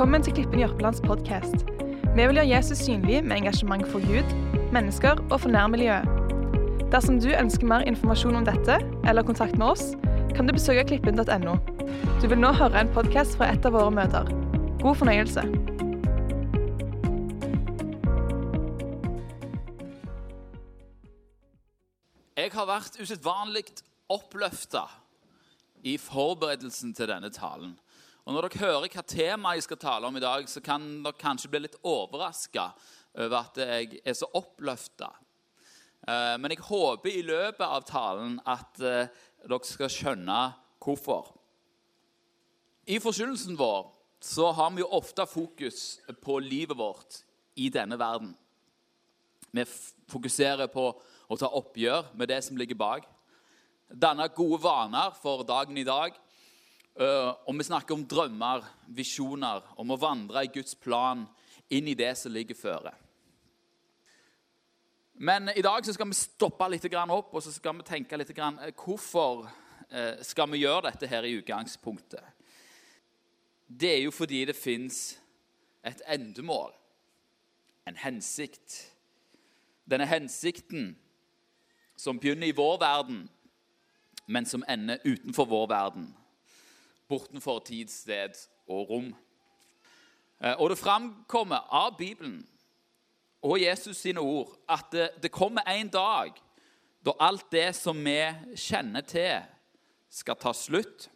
Velkommen til Klippen Jørpelands podkast. Vi vil gjøre Jesus synlig med engasjement for Gud, mennesker og for nærmiljøet. Dersom du ønsker mer informasjon om dette eller kontakt med oss, kan du besøke klippen.no. Du vil nå høre en podkast fra et av våre møter. God fornøyelse. Jeg har vært usedvanlig oppløfta i forberedelsen til denne talen. Og Når dere hører hva tema jeg skal tale om i dag, så kan dere kanskje bli litt overraska over at jeg er så oppløfta. Eh, Men jeg håper i løpet av talen at eh, dere skal skjønne hvorfor. I forkynnelsen vår så har vi jo ofte fokus på livet vårt i denne verden. Vi fokuserer på å ta oppgjør med det som ligger bak. Danne gode vaner for dagen i dag. Eh, Og vi snakker om drømmer, visjoner, om å vandre i Guds plan inn i det som ligger føre. Men i dag så skal vi stoppe litt opp og så skal vi tenke litt eh, hvorfor eh, skal vi gjøre dette her i utgangspunktet. Det er jo fordi det fins et endemål, en hensikt. Denne hensikten som begynner i vår verden, men som ender utenfor vår verden. Bortenfor tid, sted og rom. Eh, Og det framkommer av Bibelen og Jesus sine ord at det, det kommer en dag da alt det som vi kjenner til, skal ta slutt,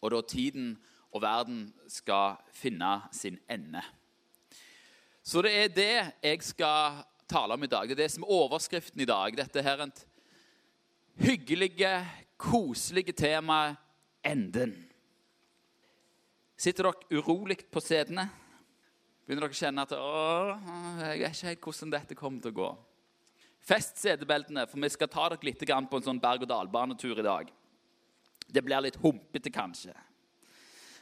og da tiden og verden skal finne sin ende. Så det er det jeg skal tale om i dag. Det er det som er overskriften i dag. Dette her er et hyggelige, koselige tema enden. Sitter dere urolig på setene? Begynner dere å kjenne at jeg vet ikke helt hvordan dette kommer til å gå? Fest setebeltene, for vi skal ta dere litt på en sånn berg-og-dal-banetur i dag. Det blir litt humpete, kanskje.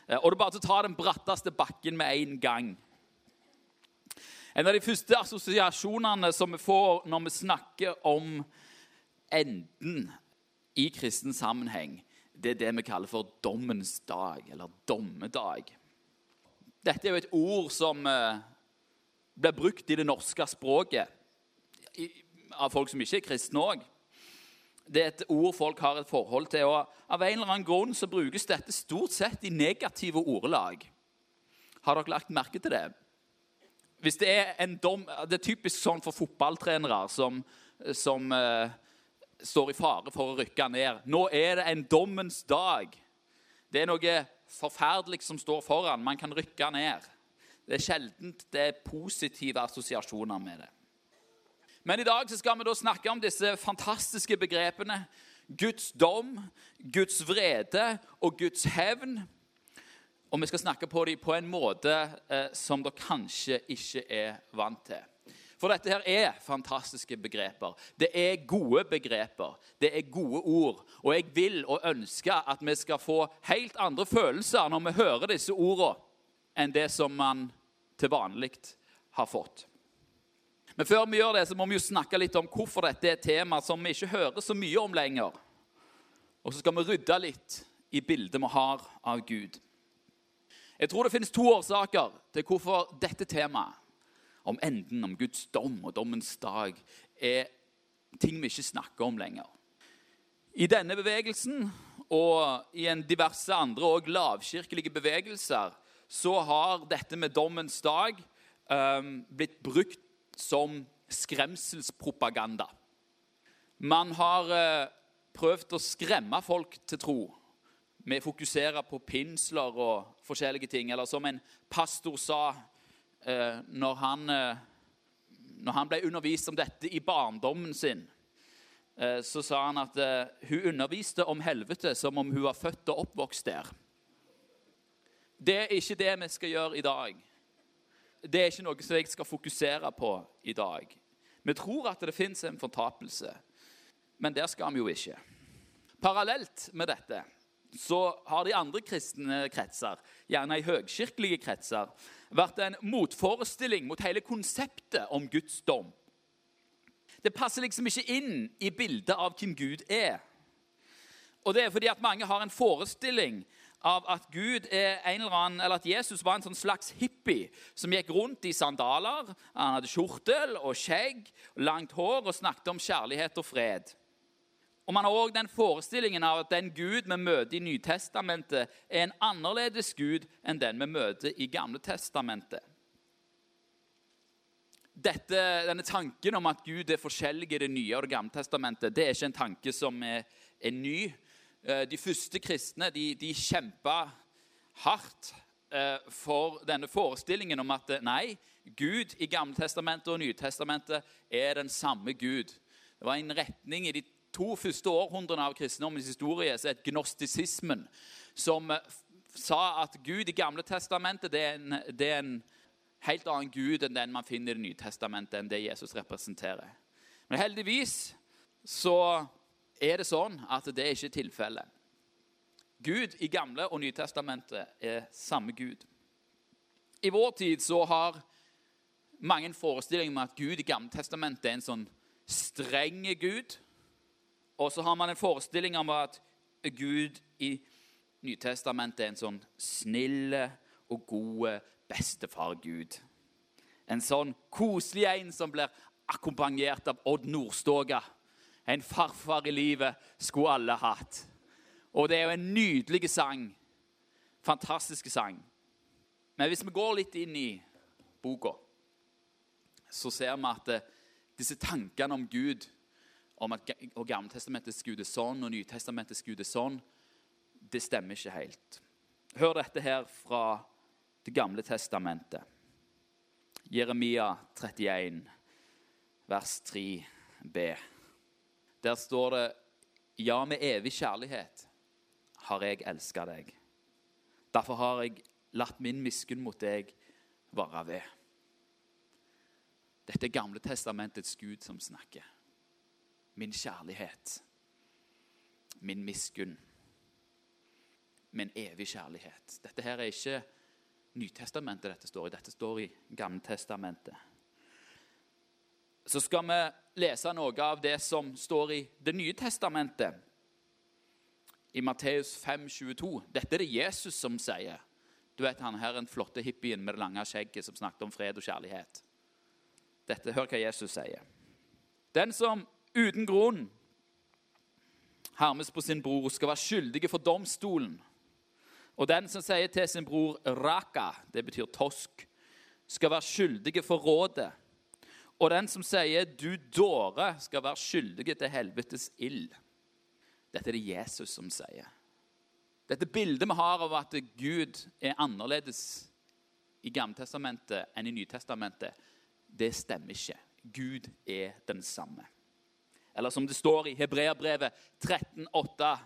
Eh, Og det er bare til å ta den bratteste bakken med en gang. En av de første assosiasjonene som vi får når vi snakker om enden i kristen sammenheng, det er det vi kaller for dommens dag, eller dommedag. Dette er jo et ord som eh, blir brukt i det norske språket av folk som ikke er kristne òg. Det er et ord folk har et forhold til. og Av en eller annen grunn så brukes dette stort sett i negative ordelag. Har dere lagt merke til det? Hvis det er en dom, det er typisk sånn for fotballtrenere som, som eh, står i fare for å rykke ned. Nå er det en dommens dag. Det er noe forferdelig som står foran. Man kan rykke ned. Det er sjelden det er positive assosiasjoner med det. Men i dag skal vi da snakke om disse fantastiske begrepene Guds dom, Guds vrede og Guds hevn. Og vi skal snakke på dem på en måte eh, som dere kanskje ikke er vant til. For dette her er fantastiske begreper. Det er gode begreper. Det er gode ord. Og jeg vil og ønsker at vi skal få helt andre følelser når vi hører disse ordene, enn det som man til vanlig har fått. Men før vi gjør det, så må vi jo snakke litt om hvorfor dette er et tema som vi ikke hører så mye om lenger. Og så skal vi rydde litt i bildet vi har av Gud. Jeg tror det finnes to årsaker til hvorfor dette temaet om enden, om Guds dom og dommens dag, er ting vi ikke snakker om lenger. I denne bevegelsen og i en diverse andre og lavkirkelige bevegelser så har dette med dommens dag um, blitt brukt som skremselspropaganda. Man har uh, prøvd å skremme folk til tro. Vi fokuserer på pinsler og forskjellige ting. Eller som en pastor sa når, han, eh, når han ble undervist om dette i barndommen sin, eh, så sa han at eh, hun underviste om helvete som om hun var født og oppvokst der. Det er ikke det vi skal gjøre i dag. Det er ikke noe som jeg skal fokusere på i dag. Vi tror at det fins en fortapelse, men der skal vi jo ikke. Parallelt med dette så har de andre kristne kretser, gjerne i høgkirkelige kretser, vært en motforestilling mot hele konseptet om Guds dom. Det passer liksom ikke inn i bildet av hvem Gud er. Og det er fordi at mange har en forestilling av at Gud er en eller annen, eller at Jesus var en sånn slags hippie som gikk rundt i sandaler. Han hadde skjortel og skjegg, langt hår og snakket om kjærlighet og fred. Og Man har òg den forestillingen av at den Gud vi møter i Nytestamentet, er en annerledes Gud enn den vi møter i Gamle Testamentet. Dette, denne tanken om at Gud er forskjellig i Det nye og Det gamle testamentet, det er ikke en tanke som er, er ny. Eh, de første kristne de, de kjempa hardt eh, for denne forestillingen om at eh, nei, Gud i Gamle testamentet og Nytestamentet er den samme Gud. Det var en retning i de to første århundrene av kristendommens historie er het gnostisismen, som sa at Gud i Gamle Testamentet det er, en, det er en helt annen Gud enn den man finner i Det nye testamentet, enn det Jesus representerer. Men heldigvis så er det sånn at det er ikke tilfellet. Gud i Gamle og Nytestamentet er samme Gud. I vår tid så har mange forestillinger om at Gud i Gamle testamentet er en sånn streng Gud. Og så har man en forestilling om at Gud i Nytestamentet er en sånn snille og gode bestefar-Gud. En sånn koselig en som blir akkompagnert av Odd Nordstoga. En farfar i livet skulle alle hatt. Og det er jo en nydelig sang. Fantastisk sang. Men hvis vi går litt inn i boka, så ser vi at eh, disse tankene om Gud, om at Gammeltestamentets Gud er sånn og Nytestamentets Gud er sånn, det stemmer ikke helt. Hør dette her fra Det gamle testamentet. Jeremia 31, vers 3b. Der står det Ja, med evig kjærlighet har jeg elska deg. Derfor har jeg latt min miskunn mot deg vare ved. Dette er Gamle testamentets Gud som snakker. Min kjærlighet, min miskunn, min evig kjærlighet. Dette her er ikke Nytestamentet dette står i. Dette står i Gammeltestamentet. Så skal vi lese noe av det som står i Det nye testamentet. I Matteus 5, 22. Dette er det Jesus som sier. Du vet han her, den flotte hippien med det lange skjegget som snakket om fred og kjærlighet. Dette, Hør hva Jesus sier. Den som uten grunn hermes på sin bror, skal være skyldige for domstolen. Og den som sier til sin bror raka, det betyr tosk, skal være skyldige for rådet. Og den som sier du dåre, skal være skyldige til helvetes ild. Dette er det Jesus som sier. Dette bildet vi har av at Gud er annerledes i Gamletestamentet enn i Nytestamentet, det stemmer ikke. Gud er den samme. Eller som det står i Hebreabrevet 13,8.: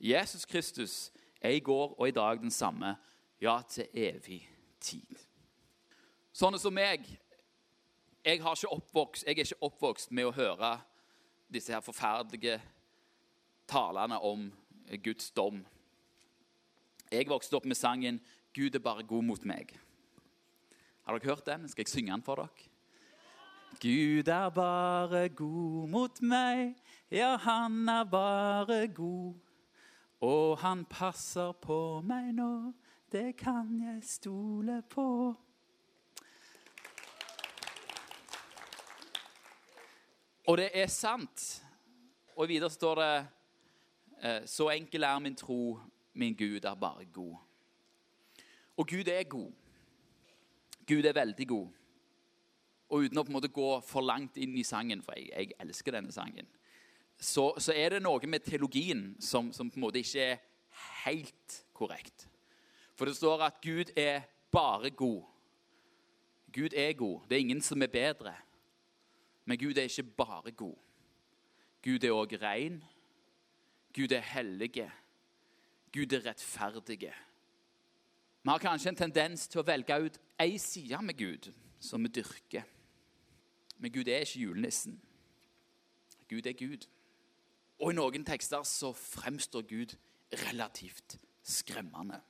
Jesus Kristus er i går og i dag den samme, ja, til evig tid. Sånne som meg jeg, oppvokst, jeg er ikke oppvokst med å høre disse her forferdelige talene om Guds dom. Jeg vokste opp med sangen 'Gud er bare god mot meg'. Har dere hørt den? Skal jeg synge den for dere? Gud er bare god mot meg, ja, han er bare god. Og han passer på meg nå, det kan jeg stole på. Og det er sant. Og videre står det eh, Så enkel er min tro, min Gud er bare god. Og Gud er god. Gud er veldig god. Og uten å på en måte gå for langt inn i sangen, for jeg, jeg elsker denne sangen så, så, er det noe med teologien som, som, på en måte ikke er helt korrekt. For det står at Gud er bare god. Gud er god. Det er ingen som er bedre. Men Gud er ikke bare god. Gud er òg ren. Gud er hellige. Gud er rettferdige. Vi har kanskje en tendens til å velge ut ei side med Gud som vi dyrker. Men Gud er ikke julenissen. Gud er Gud. Og i noen tekster så fremstår Gud relativt skremmende.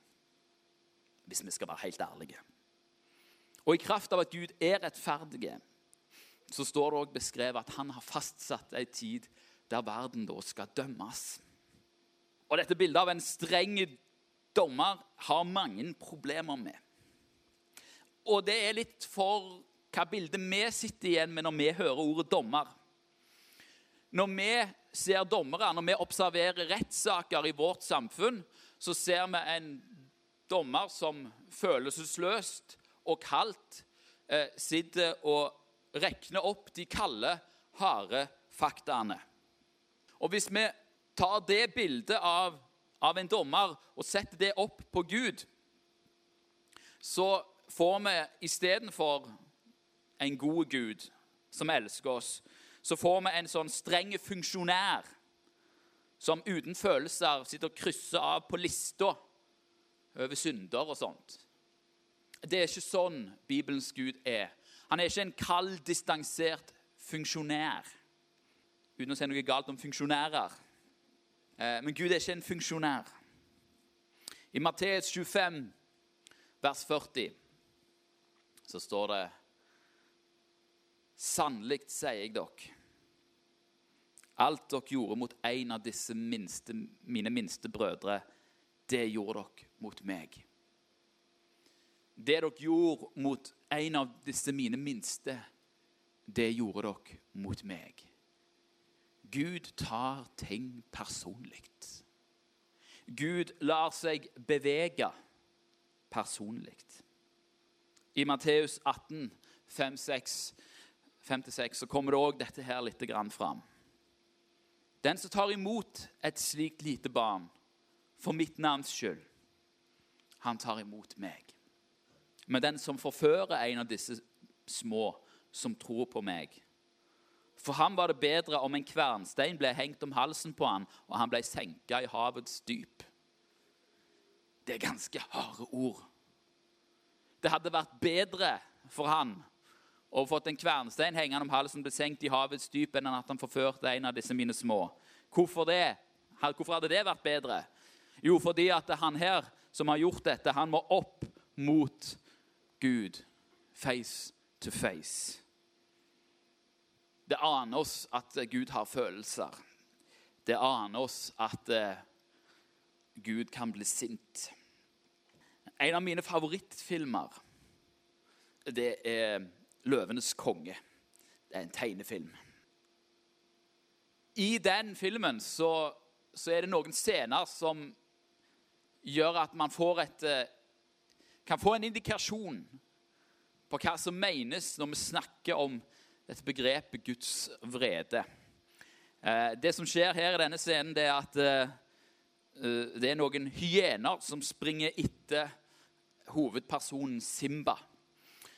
Hvis vi skal være helt ærlige. Og i kraft av at Gud er rettferdig, så står det også beskrevet at han har fastsatt ei tid der verden da skal dømmes. Og dette bildet av en streng dommer har mange problemer med. Og det er litt for hva bildet vi sitter igjen med når vi hører ordet dommer. Når vi ser dommere, når vi observerer rettssaker i vårt samfunn, så ser vi en dommer som følelsesløst og kaldt eh, sitter og regner opp de kalde, harde faktaene. Og hvis vi tar det bildet av, av en dommer og setter det opp på Gud, så får vi istedenfor en god Gud som elsker oss, så får vi en sånn streng funksjonær som uten følelser sitter og krysser av på lista over synder og sånt. Det er ikke sånn Bibelens Gud er. Han er ikke en kald, distansert funksjonær. Uten å si noe galt om funksjonærer. Eh, men Gud er ikke en funksjonær. I Matteus 25, vers 40, så står det Sannelig sier jeg dere, alt dere gjorde mot en av disse minste, mine minste brødre, det gjorde dere mot meg. Det dere gjorde mot en av disse mine minste, det gjorde dere mot meg. Gud tar ting personlig. Gud lar seg bevege personlig. I Matteus 18, 5, 6 56 så kommer det òg dette her litt fram. Den som tar imot et slikt lite barn for mitt navns skyld, han tar imot meg. Men den som forfører en av disse små som tror på meg For ham var det bedre om en kvernstein ble hengt om halsen på han, og han ble senka i havets dyp. Det er ganske harde ord. Det hadde vært bedre for han og fått en kvernstein hengende om halsen, ble senkt i havets dyp enn at han forførte en av disse mine små. Hvorfor det? Hvorfor hadde det vært bedre? Jo, fordi at han her som har gjort dette, han må opp mot Gud. Face to face. Det aner oss at Gud har følelser. Det aner oss at uh, Gud kan bli sint. En av mine favorittfilmer det er 'Løvenes konge'. Det er en tegnefilm. I den filmen så, så er det noen scener som gjør at man et eh, Kan få en indikasjon på hva som menes når vi snakker om dette begrepet Guds vrede. Eh, det som skjer her i denne scenen, det er at eh, det er noen hyener som springer etter hovedpersonen Simba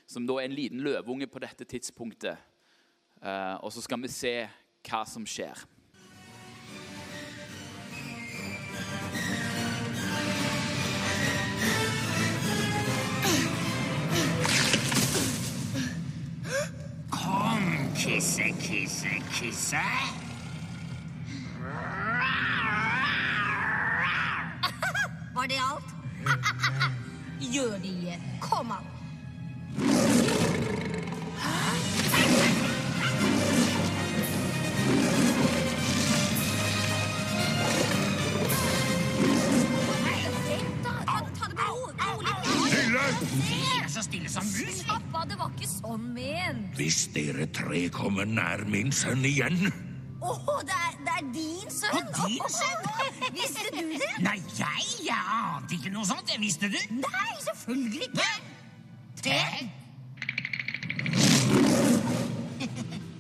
som da er en liten løveunge på dette tidspunktet. Uh, og så skal vi se hva som skjer. Kom, kisse, kisse, kisse. Var det alt? Gjør det igjen. Kom an. Dere komme nær min sønn igjen Å, det, er, det er din sønn! Og din sønn? Visste du det? Nei, jeg, jeg ante ikke noe sånt. Visste du? Nei, selvfølgelig ikke. Det?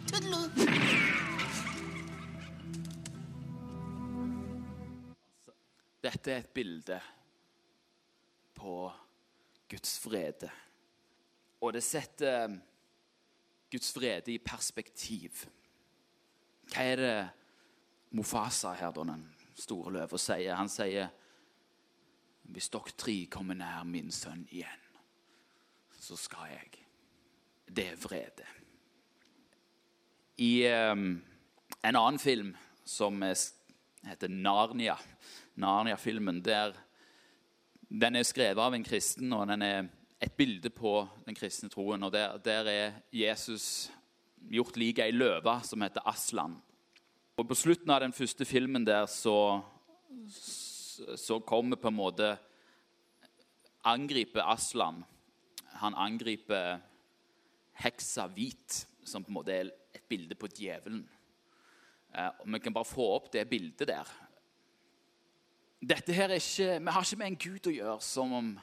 Tudelo. Dette er et bilde på Guds vrede. Og det setter Guds vrede i perspektiv. Hva er det Mofasa her, da, den store løven, sier? Han sier hvis dere tre kommer nær min sønn igjen, så skal jeg. Det er vrede. I um, en annen film som heter Narnia, Narnia-filmen, der den er skrevet av en kristen, og den er et bilde på den kristne troen. og Der, der er Jesus gjort lik ei løve som heter Aslan. Og På slutten av den første filmen der så, så kommer på en måte angriper Aslan. Han angriper heksa hvit, som på en måte er et bilde på djevelen. Eh, og Vi kan bare få opp det bildet der. Dette her er ikke, Vi har ikke med en gud å gjøre som om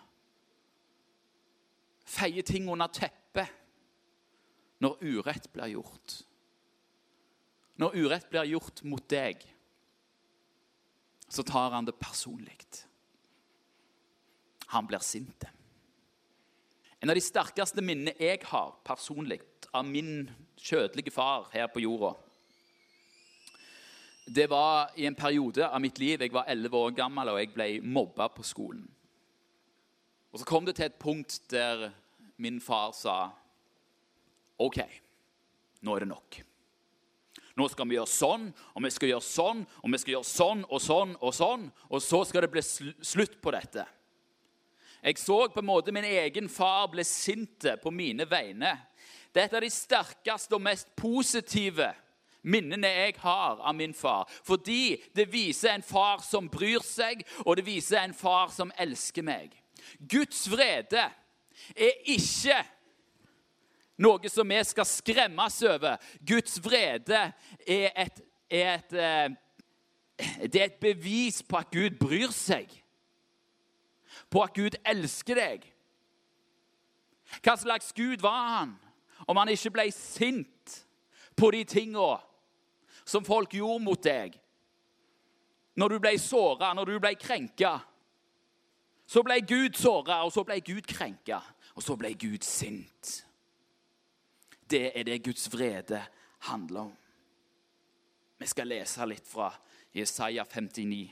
feier ting under teppet når urett blir gjort. Når urett blir gjort mot deg, så tar han det personlig. Han blir sint. En av de sterkeste minnene jeg har personlig av min kjødelige far her på jorda, det var i en periode av mitt liv. Jeg var 11 år gammel, og jeg ble mobba på skolen. Og Så kom det til et punkt der min far sa OK, nå er det nok. Nå skal vi gjøre sånn, og vi skal gjøre sånn, og vi skal gjøre sånn og sånn og sånn, og så skal det bli slutt på dette. Jeg så på en måte min egen far bli sinte på mine vegne. Det er de sterkeste og mest positive minnene jeg har av min far. Fordi det viser en far som bryr seg, og det viser en far som elsker meg. Guds vrede er ikke noe som vi skal skremmes over. Guds vrede er et, er et, eh, det er et bevis på at Gud bryr seg. På at Gud elsker deg. Hva slags Gud var han om han ikke ble sint på de tinga som folk gjorde mot deg? Når du ble såra, når du ble krenka. Så ble Gud såra, og så ble Gud krenka, og så ble Gud sint. Det er det Guds vrede handler om. Vi skal lese litt fra Jesaja 59,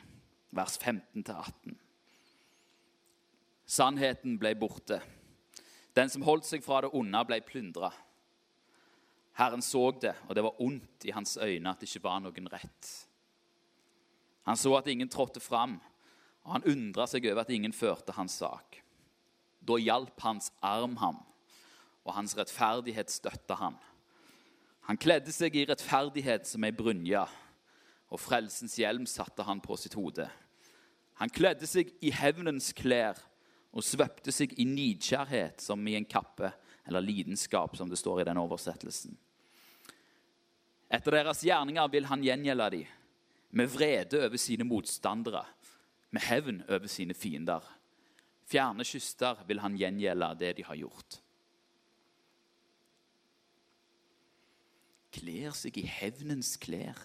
vers 15-18. Sannheten ble borte. Den som holdt seg fra det onde, ble plyndra. Herren så det, og det var ondt i hans øyne at det ikke var noen rett. Han så at ingen trådte fram, og han undra seg over at ingen førte hans sak. Da hjalp hans arm ham, og hans rettferdighet støtta han. Han kledde seg i rettferdighet som ei brynje, og frelsens hjelm satte han på sitt hode. Han kledde seg i hevnens klær og svøpte seg i nidkjærhet som i en kappe, eller lidenskap, som det står i den oversettelsen. Etter deres gjerninger vil han gjengjelde dem, med vrede over sine motstandere, med hevn over sine fiender. Fjerne kyster vil han gjengjelde det de har gjort. Kler seg i hevnens klær,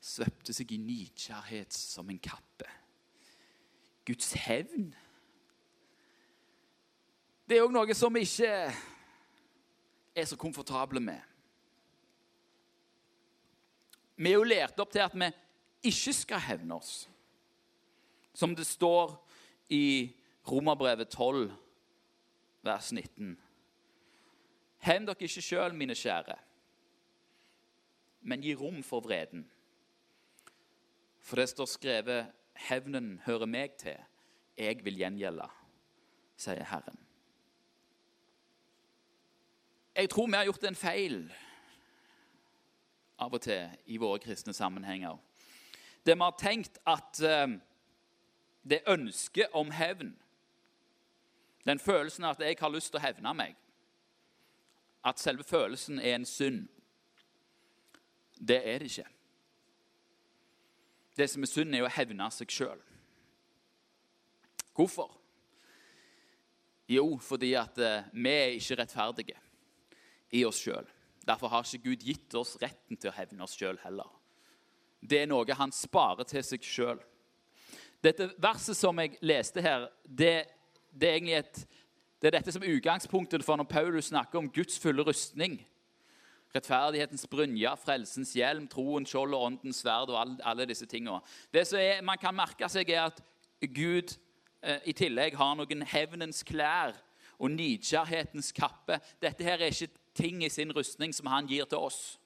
svøpte seg i nidkjærhet som en kappe. Guds hevn det er òg noe som vi ikke er så komfortable med. Vi er jo lært opp til at vi ikke skal hevne oss. Som det står i Romerbrevet 12, vers 19. Hevn dere ikke sjøl, mine kjære, men gi rom for vreden. For det står skrevet 'Hevnen hører meg til, jeg vil gjengjelde', sier Herren. Jeg tror vi har gjort en feil av og til i våre kristne sammenhenger. Det vi har tenkt at uh, det ønsket om hevn, den følelsen at jeg har lyst til å hevne meg, at selve følelsen er en synd, det er det ikke. Det som er synd, er å hevne seg sjøl. Hvorfor? Jo, fordi at uh, vi er ikke rettferdige i oss sjøl. Derfor har ikke Gud gitt oss retten til å hevne oss sjøl heller. Det er noe han sparer til seg sjøl. Dette verset som jeg leste her, det, det, er et, det, er dette som er utgangspunktet for når Paulus snakker om Guds fulle rustning. Rettferdighetens brynje, frelsens hjelm, troen, skjold og åndens sverd og alle, alle disse tingene. Det som er, man kan merke seg, er at Gud eh, i tillegg har noen hevnens klær og nidkjærhetens kappe. Dette her er ikke ting i sin rustning som han gir til oss.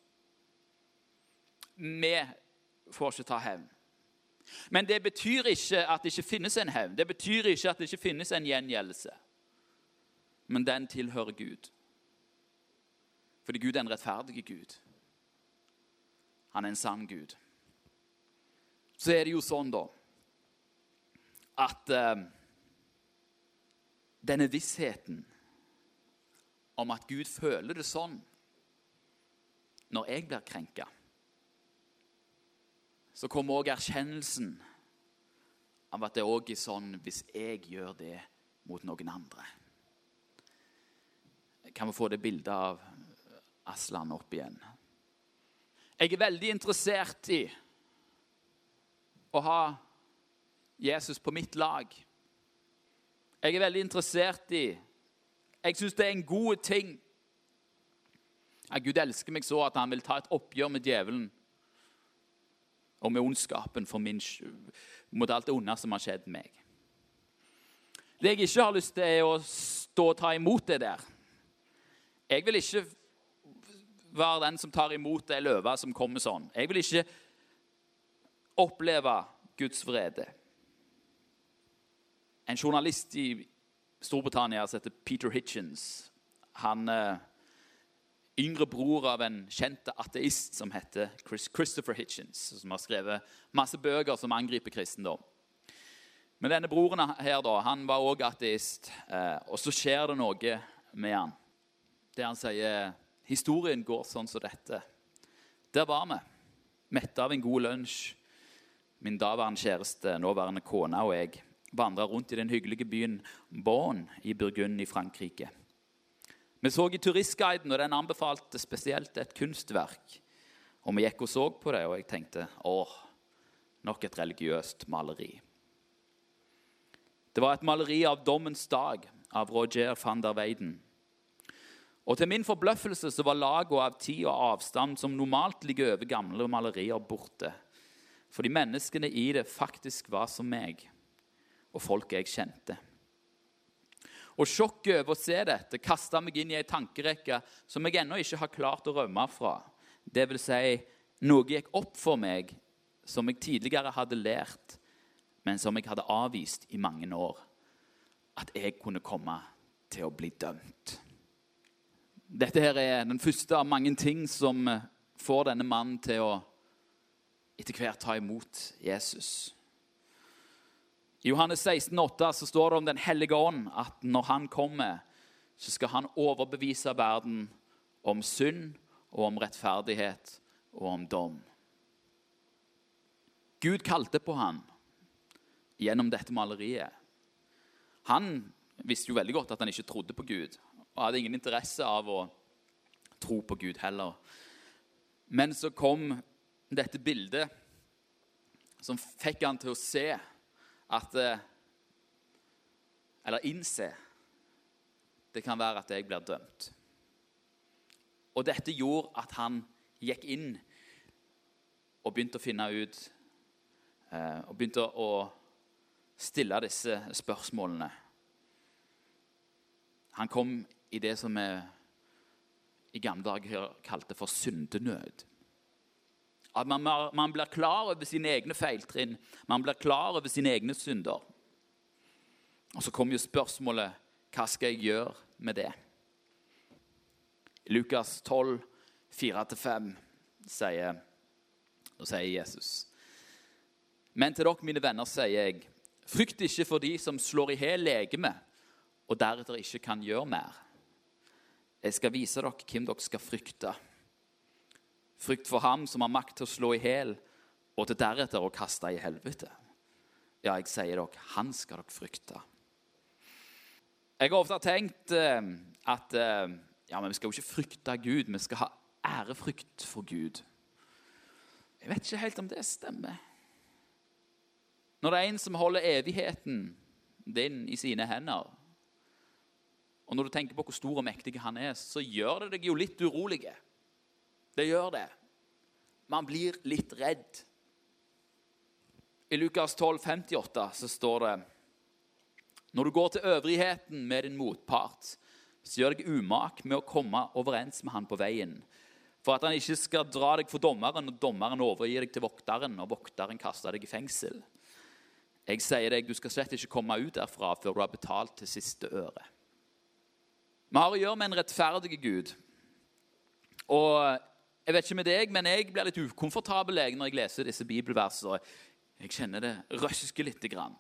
Vi får ikke ta hevn. Men det betyr ikke at det ikke finnes en hevn. Det betyr ikke at det ikke finnes en gjengjeldelse. Men den tilhører Gud. Fordi Gud er en rettferdig Gud. Han er en sann Gud. Så er det jo sånn, da, at uh, denne vissheten om at Gud føler det sånn når jeg blir krenka, så kommer òg erkjennelsen av at det òg er sånn hvis jeg gjør det mot noen andre. Kan vi få det bildet av Aslan opp igjen? Jeg er veldig interessert i å ha Jesus på mitt lag. Jeg er veldig interessert i Jeg syns det er en god ting. Ja, Gud elsker meg så at han vil ta et oppgjør med djevelen og med ondskapen for min, mot alt det onde som har skjedd meg. Det jeg ikke har lyst til, er å stå og ta imot det der. Jeg vil ikke være den som tar imot det løva som kommer sånn. Jeg vil ikke oppleve Guds vrede. En journalist i Storbritannia som heter Peter Hitchens, han eh, yngre bror av en kjent ateist som heter Christopher Hitchens, som har skrevet masse bøker som angriper kristendom. Men denne broren her da, han var òg ateist, eh, og så skjer det noe med han. Der han sier historien går sånn som dette. Der var vi, mette av en god lunsj. Min daværende kjæreste, nåværende kone og jeg vandra rundt i den hyggelige byen Bonn i Burgund i Frankrike. Vi så i turistguiden, og den anbefalte spesielt et kunstverk. Og Vi gikk og så på det, og jeg tenkte åh, nok et religiøst maleri. Det var et maleri av Dommens dag av Roger van der Weiden. Og Til min forbløffelse så var lagene av tid og avstand som normalt ligger over gamle malerier, borte. Fordi menneskene i det faktisk var som meg og folk jeg kjente. Og Sjokket over å se dette kasta meg inn i ei tankerekke som jeg ennå ikke har klart å rømme fra. Det vil si, noe gikk opp for meg som jeg tidligere hadde lært, men som jeg hadde avvist i mange år. At jeg kunne komme til å bli dømt. Dette her er den første av mange ting som får denne mannen til å etter hvert ta imot Jesus. I Johannes 16, 8, så står det om Den hellige ånd at når han kommer, så skal han overbevise verden om synd og om rettferdighet og om dom. Gud kalte på han gjennom dette maleriet. Han visste jo veldig godt at han ikke trodde på Gud, og hadde ingen interesse av å tro på Gud heller. Men så kom dette bildet som fikk han til å se at eh, Eller innse det kan være at jeg blir dømt. Og dette gjorde at han gikk inn og begynte å finne ut eh, Og begynte å stille disse spørsmålene. Han kom i det som vi i gamle dager kalte for syndenød. At man, man, blir klar over sine egne feiltrinn. Man blir klar over sine egne synder. Og så kommer jo spørsmålet hva skal jeg gjøre med det? Lukas 12, 4-5 sier, sier Jesus Men til dere, mine venner, sier jeg, frykt ikke for de som slår i hjel legemet, og deretter ikke kan gjøre mer. Jeg skal vise dere hvem dere skal frykte. Frykt for ham som har makt til å slå i hjel, og til deretter å kaste i helvete. Ja, jeg sier dere, han skal dere frykte. Jeg har ofte tenkt eh, at eh, ja, vi skal jo ikke frykte Gud, vi skal ha ærefrykt for Gud. Jeg vet ikke helt om det stemmer. Når det er en som holder evigheten din i sine hender, og når du tenker på hvor stor og mektig han er, så gjør det deg jo litt urolige. Det gjør det. Man blir litt redd. I Lukas 12, 58 så står det Når du går til øvrigheten med din motpart, så gjør deg umak med å komme overens med han på veien, for at han ikke skal dra deg for dommeren, og dommeren overgir deg til vokteren, og vokteren kaster deg i fengsel. Jeg sier deg, du skal slett ikke komme ut derfra før du har betalt til siste øre. Vi har å gjøre med en rettferdig Gud. Og jeg vet ikke med deg, men jeg blir litt ukomfortabel når jeg leser disse bibelversene. Jeg kjenner det røsker lite grann.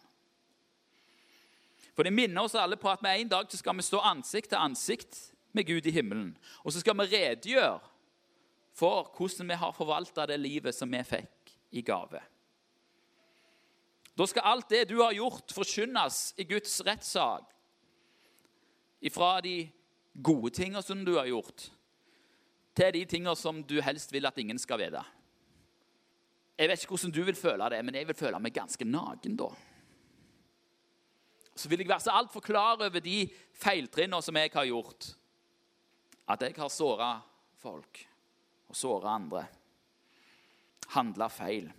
For det minner oss alle på at vi en dag skal vi stå ansikt til ansikt med Gud i himmelen. Og så skal vi redegjøre for hvordan vi har forvalta det livet som vi fikk i gave. Da skal alt det du har gjort, forkynnes i Guds rettssak. Ifra de gode tingene som du har gjort, til de tingene som du helst vil at ingen skal vite. Jeg vet ikke hvordan du vil føle det, men jeg vil føle meg ganske naken da. Så vil jeg være så altfor klar over de feiltrinnene som jeg har gjort. At jeg har såra folk og såra andre. Handla feil.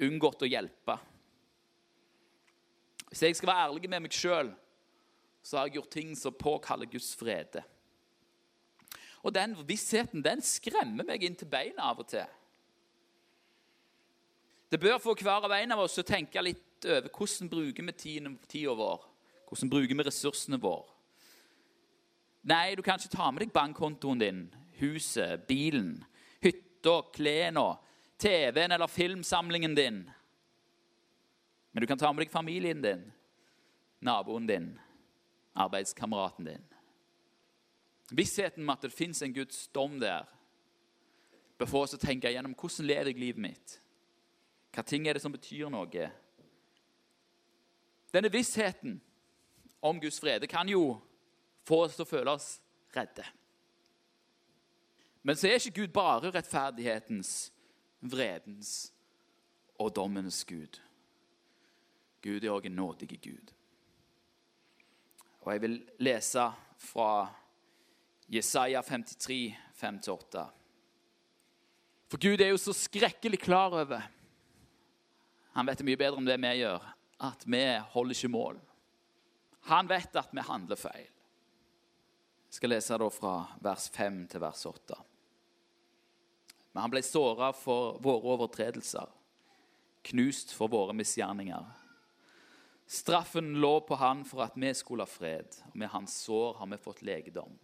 Unngått å hjelpe. Hvis jeg skal være ærlig med meg sjøl, så har jeg gjort ting som påkaller Guds frede. Og den vissheten den skremmer meg inn til beina av og til. Det bør få hver av en av oss å tenke litt over hvordan bruker vi tida vår. Hvordan bruker vi ressursene våre? Nei, du kan ikke ta med deg bankkontoen din, huset, bilen, hytta, klærne, TV-en eller filmsamlingen din. Men du kan ta med deg familien din, naboen din, arbeidskameraten din. Vissheten om at det fins en Guds dom der, bør få oss å tenke gjennom hvordan lever jeg livet mitt. Hva ting er det som betyr noe? Denne vissheten om Guds frede kan jo få oss til å føle oss redde. Men så er ikke Gud bare rettferdighetens, vredens og dommens Gud. Gud er òg en nådig Gud. Og jeg vil lese fra Jesaja 53, 5-8. For Gud er jo så skrekkelig klar over Han vet mye bedre om det vi gjør, at vi holder ikke mål. Han vet at vi handler feil. Jeg skal lese da fra vers 5 til vers 8. Men han ble såra for våre overtredelser, knust for våre misgjerninger. Straffen lå på han for at vi skulle ha fred, og med hans sår har vi fått legedom.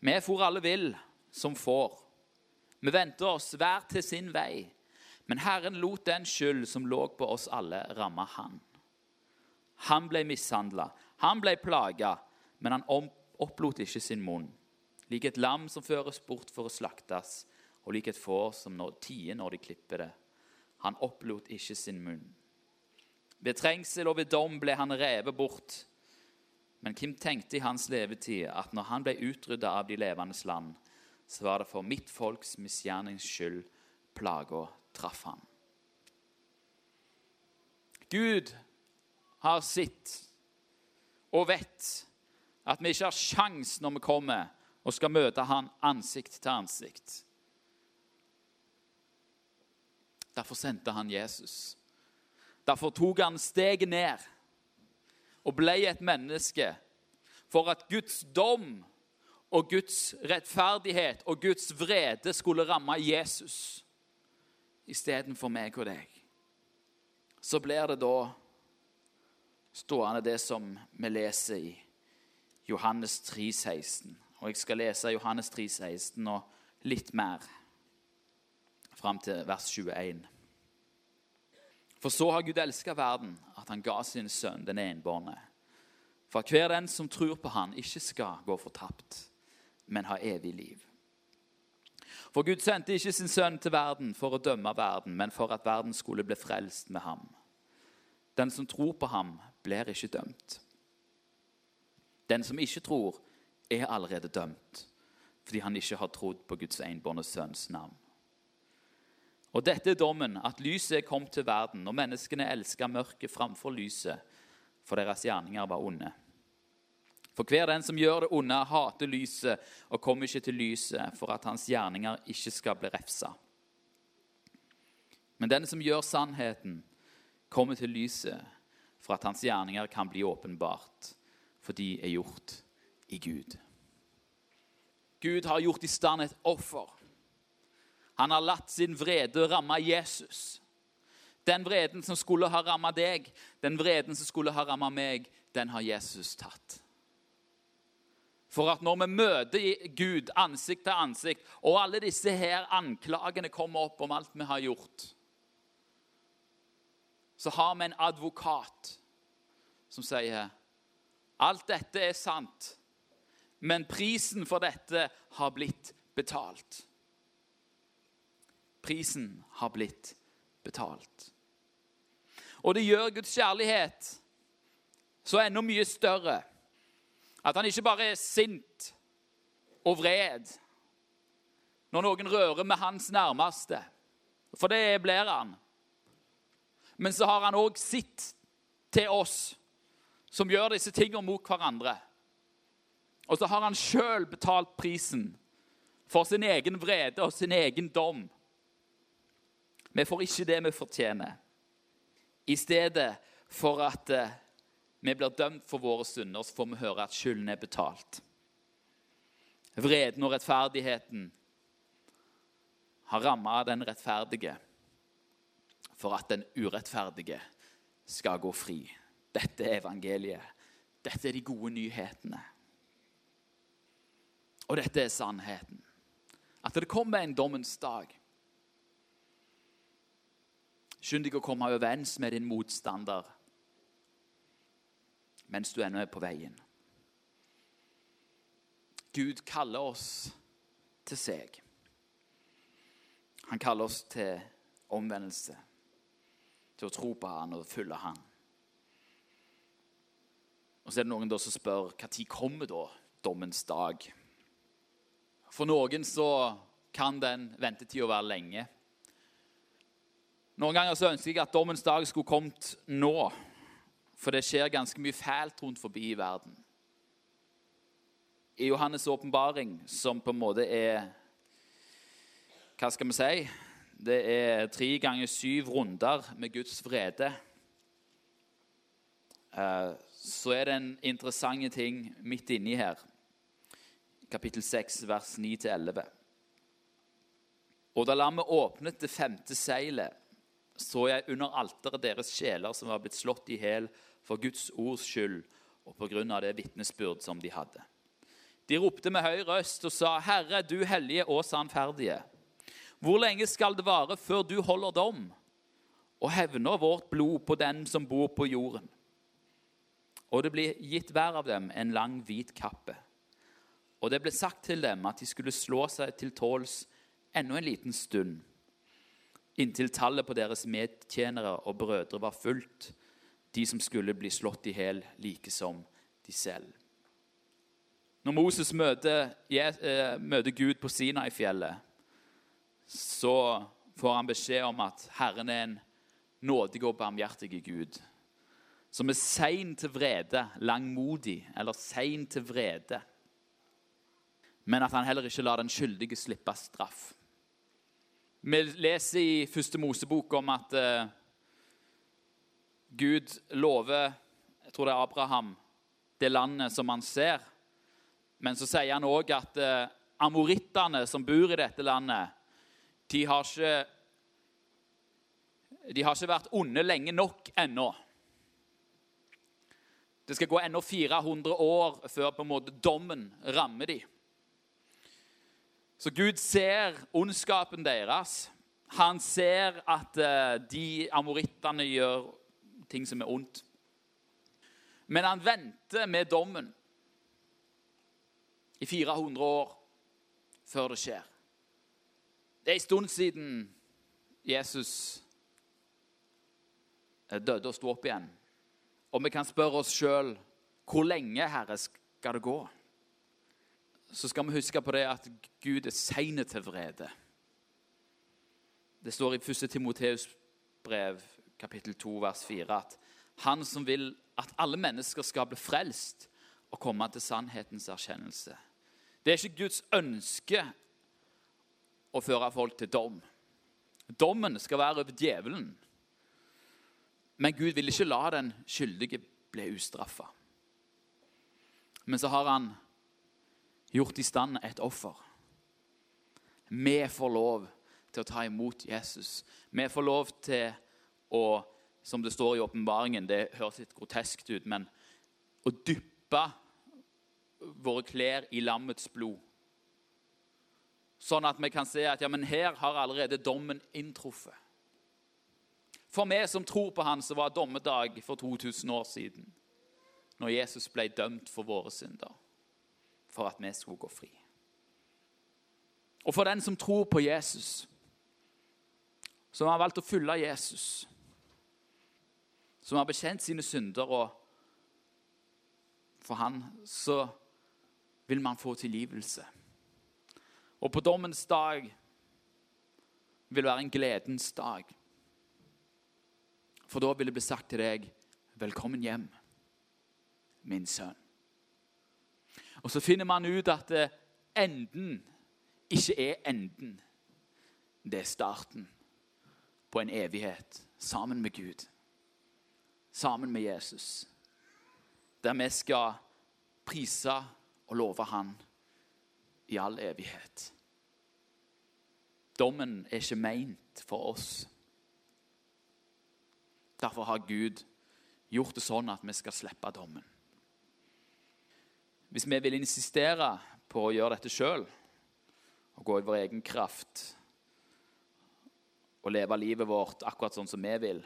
Vi for alle vill som får. Vi vendte oss hver til sin vei. Men Herren lot den skyld som lå på oss alle, ramme han. Han ble mishandla, han ble plaga, men han opplot ikke sin munn. Lik et lam som føres bort for å slaktes, og lik et får som når, tier når de klipper det. Han opplot ikke sin munn. Ved trengsel og ved dom ble han revet bort. Men Kim tenkte i hans levetid at når han ble utrydda av de levendes land, så var det for mitt folks misgjernings skyld plaga traff han. Gud har sitt og vet at vi ikke har sjans når vi kommer og skal møte han ansikt til ansikt. Derfor sendte han Jesus. Derfor tok han steget ned og ble et menneske for at Guds dom og Guds rettferdighet og Guds vrede skulle ramme Jesus istedenfor meg og deg. Så blir det da stående det som vi leser i Johannes 3, 16. Og jeg skal lese Johannes 3, 16 og litt mer fram til vers 21. For så har Gud elska verden, at han ga sin sønn, den enbårne. For at hver den som tror på han, ikke skal gå fortapt, men ha evig liv. For Gud sendte ikke sin sønn til verden for å dømme verden, men for at verden skulle bli frelst med ham. Den som tror på ham, blir ikke dømt. Den som ikke tror, er allerede dømt, fordi han ikke har trodd på Guds enbårne sønns navn. Og dette er dommen, at lyset er kommet til verden, og menneskene elsker mørket framfor lyset, for deres gjerninger var onde. For hver den som gjør det onde, hater lyset og kommer ikke til lyset, for at hans gjerninger ikke skal bli refsa. Men den som gjør sannheten, kommer til lyset, for at hans gjerninger kan bli åpenbart, for de er gjort i Gud. Gud har gjort i stand et offer han har latt sin vrede ramme Jesus. Den vreden som skulle ha ramma deg, den vreden som skulle ha ramma meg, den har Jesus tatt. For at når vi møter Gud ansikt til ansikt, og alle disse her anklagene kommer opp om alt vi har gjort, så har vi en advokat som sier alt dette er sant, men prisen for dette har blitt betalt. Prisen har blitt betalt. Og det gjør Guds kjærlighet så enda mye større. At han ikke bare er sint og vred når noen rører med hans nærmeste, for det blir han. Men så har han òg sitt til oss som gjør disse tingene mot hverandre. Og så har han sjøl betalt prisen for sin egen vrede og sin egen dom. Vi får ikke det vi fortjener. I stedet for at eh, vi blir dømt for våre synder, så får vi høre at skylden er betalt. Vreden og rettferdigheten har ramma den rettferdige for at den urettferdige skal gå fri. Dette er evangeliet. Dette er de gode nyhetene. Og dette er sannheten. At det kommer en dommens dag. Skynd deg å komme overens med din motstander mens du ennå er på veien. Gud kaller oss til seg. Han kaller oss til omvendelse, til å tro på han og følge han. Og så er det noen som spør når kommer da dommens dag? For noen så kan den ventetida være lenge. Noen ganger så ønsker jeg at dommens dag skulle kommet nå. For det skjer ganske mye fælt rundt forbi i verden. I Johannes' åpenbaring, som på en måte er Hva skal vi si? Det er tre ganger syv runder med Guds vrede. Eh, så er det en interessant ting midt inni her. Kapittel 6, vers 9-11. Og da lammet åpnet det femte seilet, så jeg under alteret deres sjeler som var blitt slått i hjel for Guds ords skyld og av det vitnesbyrd som de hadde. De ropte med høy røst og sa, 'Herre, du hellige og sannferdige.' Hvor lenge skal det vare før du holder dom og hevner vårt blod på den som bor på jorden? Og det ble gitt hver av dem en lang, hvit kappe. Og det ble sagt til dem at de skulle slå seg til tåls enda en liten stund, inntil tallet på deres medtjenere og brødre var fullt, de som skulle bli slått i hjel like som de selv. Når Moses møter, eh, Gud på Sinai-fjellet, så får han beskjed om at Herren er en nådig og barmhjertig Gud. Som er sein til vrede, langmodig eller sein til vrede. Men at han heller ikke lar den skyldige slippe straff. Vi leser i første Mosebok om at uh, Gud lover jeg tror det er Abraham, det landet som han ser. Men så sier han òg at uh, amorittene som bor i dette landet, de har ikke De har ikke vært onde lenge nok ennå. Det skal gå ennå 400 år før på en måte dommen rammer dem. Så Gud ser ondskapen deres. Han ser at uh, de amorittene gjør ting som er ondt. Men han venter med dommen i 400 år før det skjer. Det er en stund siden Jesus døde og sto opp igjen. Og vi kan spørre oss sjøl hvor lenge, Herre, skal det gå? Så skal vi huske på det at Gud er sein til vrede. Det står i 1. Timoteus brev, kapittel 2, vers 4, at han som vil at alle mennesker skal bli frelst og komme til sannhetens erkjennelse. Det er ikke Guds ønske å føre folk til dom. Dommen skal være over djevelen. Men Gud vil ikke la den skyldige bli ustraffa. Men så har han gjort i stand et offer. Vi får lov til å ta imot Jesus. Vi får lov til å, som det står i åpenbaringen Det høres litt groteskt ut, men å dyppe våre klær i lammets blod. Sånn at vi kan se at ja, men her har allerede dommen inntruffet. For vi som tror på Han, så var dommedag for 2000 år siden. når Jesus ble dømt for våre synder, for at vi skulle gå fri. Og for den som tror på Jesus, som har valgt å følge Jesus, som har bekjent sine synder, og for han så vil man få tilgivelse. Og på dommens dag vil være en gledens dag. For da vil det bli sagt til deg, 'Velkommen hjem, min sønn'. Og så finner man ut at eh, enden ikke er enden. Det er starten på en evighet sammen med Gud, sammen med Jesus. Der vi skal prise og love Han i all evighet. Dommen er ikke meint for oss. Derfor har Gud gjort det sånn at vi skal slippe dommen. Hvis vi vil insistere på å gjøre dette sjøl og gå i vår egen kraft og leve livet vårt akkurat sånn som vi vil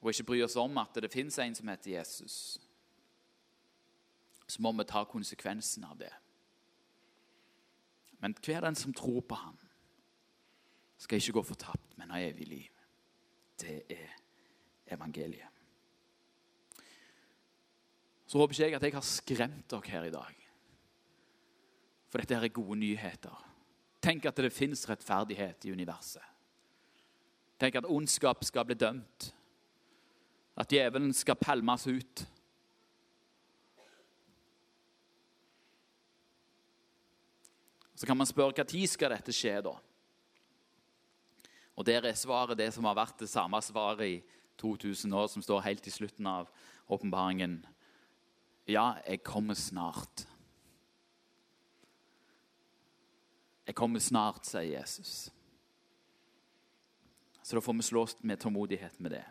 Og ikke bry oss om at det fins en som heter Jesus, så må vi ta konsekvensen av det. Men hver den som tror på ham, skal ikke gå fortapt, men ha evig liv. Det er evangeliet. Så håper ikke jeg at jeg har skremt dere her i dag. For dette her er gode nyheter. Tenk at det fins rettferdighet i universet. Tenk at ondskap skal bli dømt. At djevelen skal pælmes ut. Så kan man spørre når skal dette skje, da? Og Der er svaret det som har vært det samme svaret i 2000 år, som står helt i slutten av åpenbaringen. Ja, jeg kommer snart. Jeg kommer snart, sier Jesus. Så da får vi slåss med tålmodighet med det.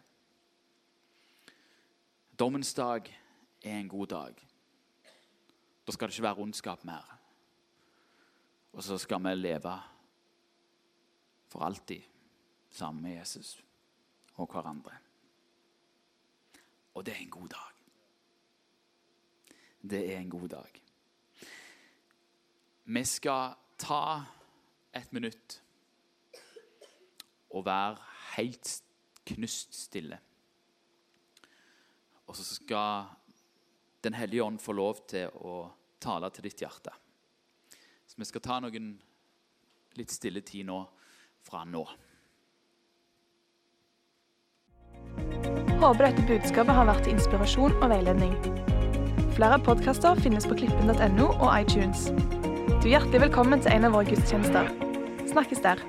Dommens dag er en god dag. Da skal det ikke være ondskap mer. Og så skal vi leve for alltid sammen med Jesus og hverandre. Og det er en god dag. Det er en god dag. Vi skal ta et minutt og være helt knust stille. Og så skal Den hellige ånd få lov til å tale til ditt hjerte. Så vi skal ta noen litt stille tid nå fra nå. Håper dette budskapet har vært til inspirasjon og veiledning. Flere podkaster finnes på klippen.no og iTunes. Du er hjertelig velkommen til en av våre gudstjenester. Snakkes der.